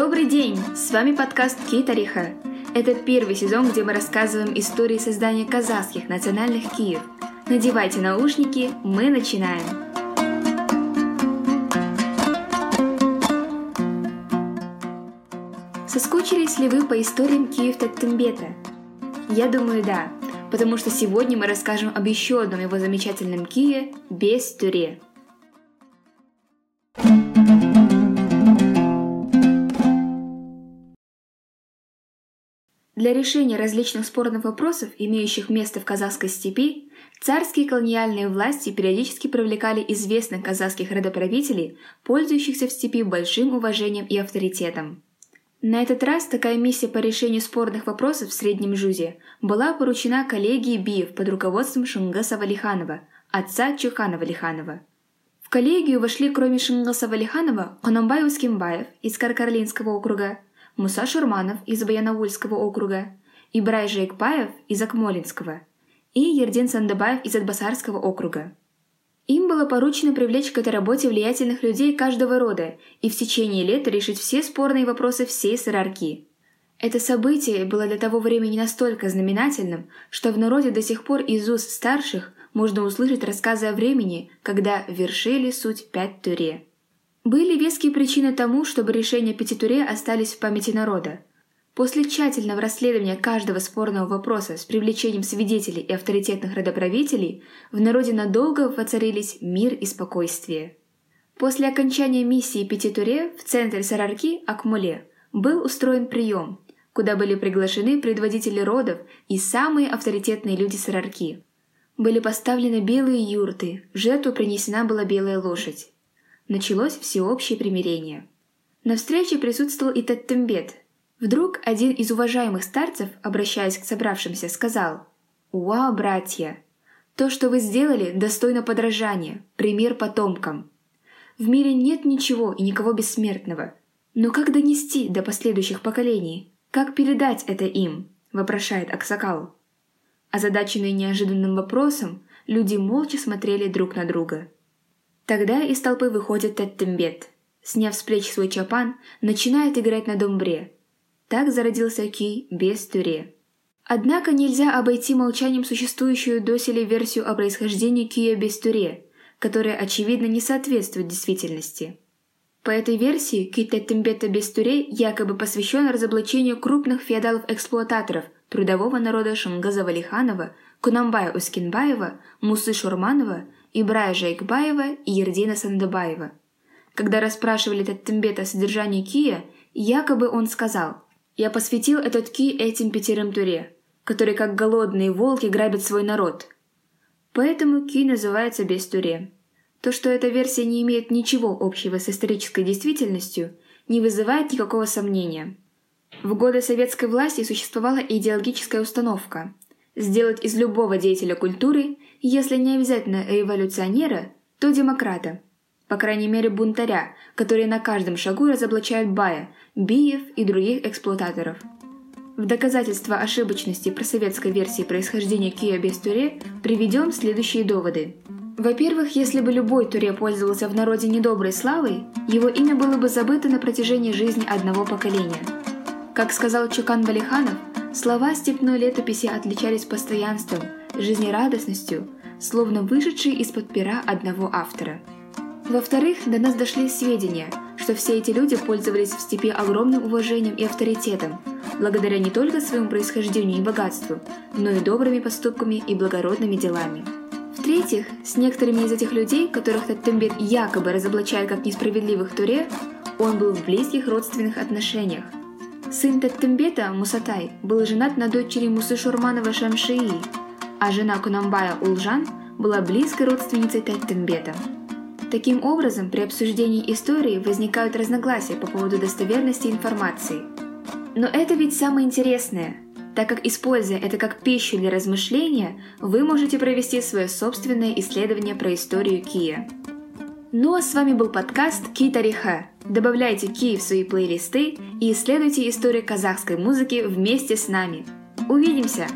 Добрый день! С вами подкаст Китариха. Это первый сезон, где мы рассказываем истории создания казахских национальных киев. Надевайте наушники, мы начинаем! Соскучились ли вы по историям Киев Таттымбета? Я думаю, да, потому что сегодня мы расскажем об еще одном его замечательном Кие без Для решения различных спорных вопросов, имеющих место в казахской степи, царские колониальные власти периодически привлекали известных казахских родоправителей, пользующихся в степи большим уважением и авторитетом. На этот раз такая миссия по решению спорных вопросов в Среднем Жузе была поручена коллегии Биев под руководством Шунгаса Валиханова, отца Чухана Валиханова. В коллегию вошли кроме Шунгаса Валиханова Конамбай Ускимбаев из Каркарлинского округа, Муса Шурманов из Баянаульского округа, Ибрай Жейкпаев из Акмолинского и Ердин Сандабаев из Атбасарского округа. Им было поручено привлечь к этой работе влиятельных людей каждого рода и в течение лета решить все спорные вопросы всей Сарарки. Это событие было для того времени настолько знаменательным, что в народе до сих пор из уст старших можно услышать рассказы о времени, когда вершили суть пять туре. Были веские причины тому, чтобы решения Пятитуре остались в памяти народа. После тщательного расследования каждого спорного вопроса с привлечением свидетелей и авторитетных родоправителей в народе надолго воцарились мир и спокойствие. После окончания миссии Пятитуре в центре Сарарки, Акмуле, был устроен прием, куда были приглашены предводители родов и самые авторитетные люди Сарарки. Были поставлены белые юрты, в жертву принесена была белая лошадь началось всеобщее примирение. На встрече присутствовал и Таттембет. Вдруг один из уважаемых старцев, обращаясь к собравшимся, сказал «Уа, братья! То, что вы сделали, достойно подражания, пример потомкам. В мире нет ничего и никого бессмертного. Но как донести до последующих поколений? Как передать это им?» – вопрошает Аксакал. Озадаченные неожиданным вопросом, люди молча смотрели друг на друга – Тогда из толпы выходит Теттембет. Сняв с плеч свой чапан, начинает играть на домбре. Так зародился Ки без тюре. Однако нельзя обойти молчанием существующую доселе версию о происхождении Кия без тюре, которая, очевидно, не соответствует действительности. По этой версии Ки Теттембета без тюре якобы посвящен разоблачению крупных феодалов-эксплуататоров трудового народа Шамгаза Валиханова, Кунамбая Ускинбаева, Мусы Шурманова – Ибрая Жайкбаева и Ердина Сандыбаева. Когда расспрашивали Таттембет о содержании Кия, якобы он сказал «Я посвятил этот Ки этим пятерым туре, которые как голодные волки грабят свой народ». Поэтому Ки называется без туре. То, что эта версия не имеет ничего общего с исторической действительностью, не вызывает никакого сомнения. В годы советской власти существовала идеологическая установка – сделать из любого деятеля культуры если не обязательно революционера, то демократа. По крайней мере бунтаря, которые на каждом шагу разоблачают Бая, Биев и других эксплуататоров. В доказательство ошибочности просоветской версии происхождения Киа без Туре приведем следующие доводы. Во-первых, если бы любой Туре пользовался в народе недоброй славой, его имя было бы забыто на протяжении жизни одного поколения. Как сказал Чукан Валиханов, слова степной летописи отличались постоянством – жизнерадостностью, словно вышедшие из-под пера одного автора. Во-вторых, до нас дошли сведения, что все эти люди пользовались в степи огромным уважением и авторитетом, благодаря не только своему происхождению и богатству, но и добрыми поступками и благородными делами. В-третьих, с некоторыми из этих людей, которых Таттембет якобы разоблачает как несправедливых туре, он был в близких родственных отношениях. Сын Таттембета, Мусатай, был женат на дочери Мусы Шурманова Шамшии, а жена Кунамбая Улжан была близкой родственницей Теттембета. Таким образом, при обсуждении истории возникают разногласия по поводу достоверности информации. Но это ведь самое интересное, так как, используя это как пищу для размышления, вы можете провести свое собственное исследование про историю Кия. Ну а с вами был подкаст Ки Тариха. Добавляйте Ки в свои плейлисты и исследуйте историю казахской музыки вместе с нами. Увидимся!